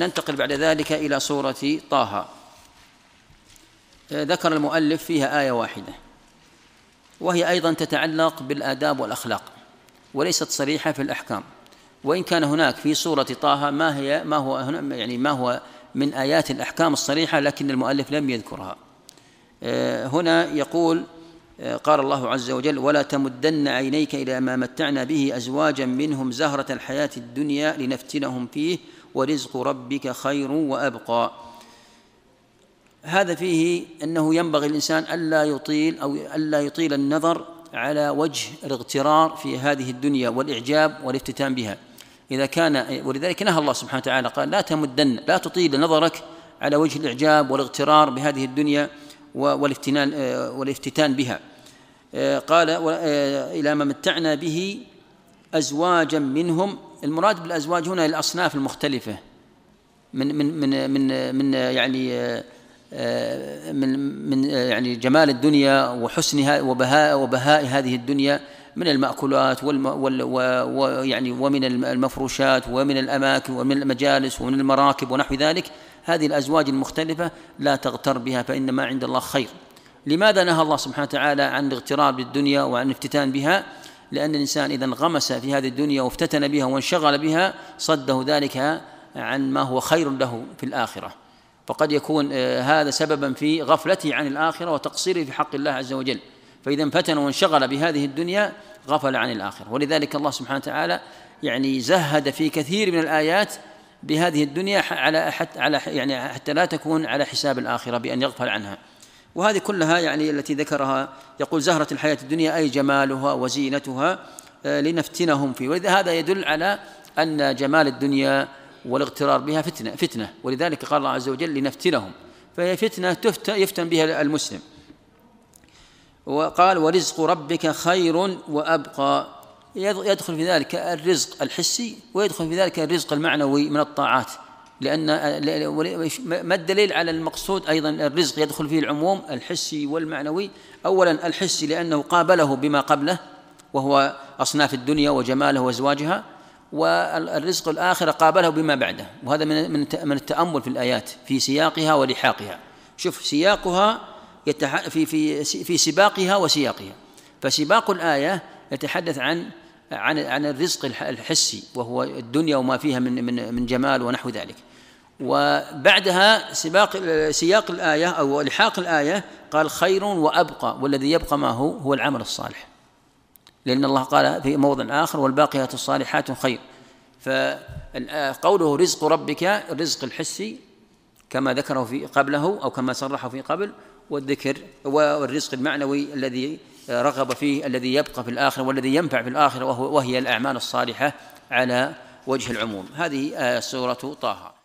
ننتقل بعد ذلك إلى سورة طه. ذكر المؤلف فيها آية واحدة. وهي أيضا تتعلق بالآداب والأخلاق وليست صريحة في الأحكام. وإن كان هناك في سورة طه ما هي ما هو يعني ما هو من آيات الأحكام الصريحة لكن المؤلف لم يذكرها. آه، هنا يقول آه، قال الله عز وجل ولا تمدن عينيك إلى ما متعنا به أزواجا منهم زهرة الحياة الدنيا لنفتنهم فيه ورزق ربك خير وأبقى. هذا فيه أنه ينبغي الإنسان ألا يطيل أو ألا يطيل النظر على وجه الاغترار في هذه الدنيا والإعجاب والافتتان بها. إذا كان ولذلك نهى الله سبحانه وتعالى قال لا تمدن لا تطيل نظرك على وجه الإعجاب والاغترار بهذه الدنيا والافتتان والافتتان بها. قال إلى ما متعنا به أزواجا منهم. المراد بالأزواج هنا الأصناف المختلفة. من من من من من يعني من من يعني جمال الدنيا وحسنها وبهاء وبهاء هذه الدنيا من المأكولات ويعني ومن المفروشات ومن الأماكن ومن المجالس ومن المراكب ونحو ذلك. هذه الأزواج المختلفة لا تغتر بها فإن ما عند الله خير. لماذا نهى الله سبحانه وتعالى عن الاغتراب بالدنيا وعن الافتتان بها؟ لأن الإنسان إذا انغمس في هذه الدنيا وافتتن بها وانشغل بها صده ذلك عن ما هو خير له في الآخرة. فقد يكون آه، هذا سببا في غفلته عن الآخرة وتقصيره في حق الله عز وجل. فإذا انفتن وانشغل بهذه الدنيا غفل عن الآخرة. ولذلك الله سبحانه وتعالى يعني زهد في كثير من الآيات بهذه الدنيا على حتى على يعني حتى لا تكون على حساب الآخرة بأن يغفل عنها. وهذه كلها يعني التي ذكرها يقول زهرة الحياة الدنيا أي جمالها وزينتها آه، لنفتنهم فيه. ولذا هذا يدل على أن جمال الدنيا والاغترار بها فتنة فتنة. ولذلك قال الله عز وجل لنفتنهم. فهي فتنة يفتن بها المسلم. وقال ورزق ربك خير وأبقى. يدخل في ذلك الرزق الحسي ويدخل في ذلك الرزق المعنوي من الطاعات. لأن ما الدليل على المقصود أيضا الرزق يدخل فيه العموم؟ الحسي والمعنوي. أولا الحسي لأنه قابله بما قبله وهو أصناف الدنيا وجمالها وأزواجها والرزق الآخر قابله بما بعده. وهذا من من التأمل في الآيات في سياقها ولحاقها. شوف سياقها يتح... في في في سباقها وسياقها. فسباق الآية يتحدث عن عن عن الرزق الحسي وهو الدنيا وما فيها من من من جمال ونحو ذلك. وبعدها سباق سياق الآية أو لحاق الآية قال خير وأبقى والذي يبقى ما هو هو العمل الصالح. لأن الله قال في موضع آخر والباقيات الصالحات خير. فقوله رزق ربك الرزق الحسي كما ذكره في قبله أو كما صرحه في قبل والذكر والرزق المعنوي الذي رغب فيه الذي يبقى في الآخرة والذي ينفع في الآخرة وهي الأعمال الصالحة على وجه العموم. هذه سورة طه.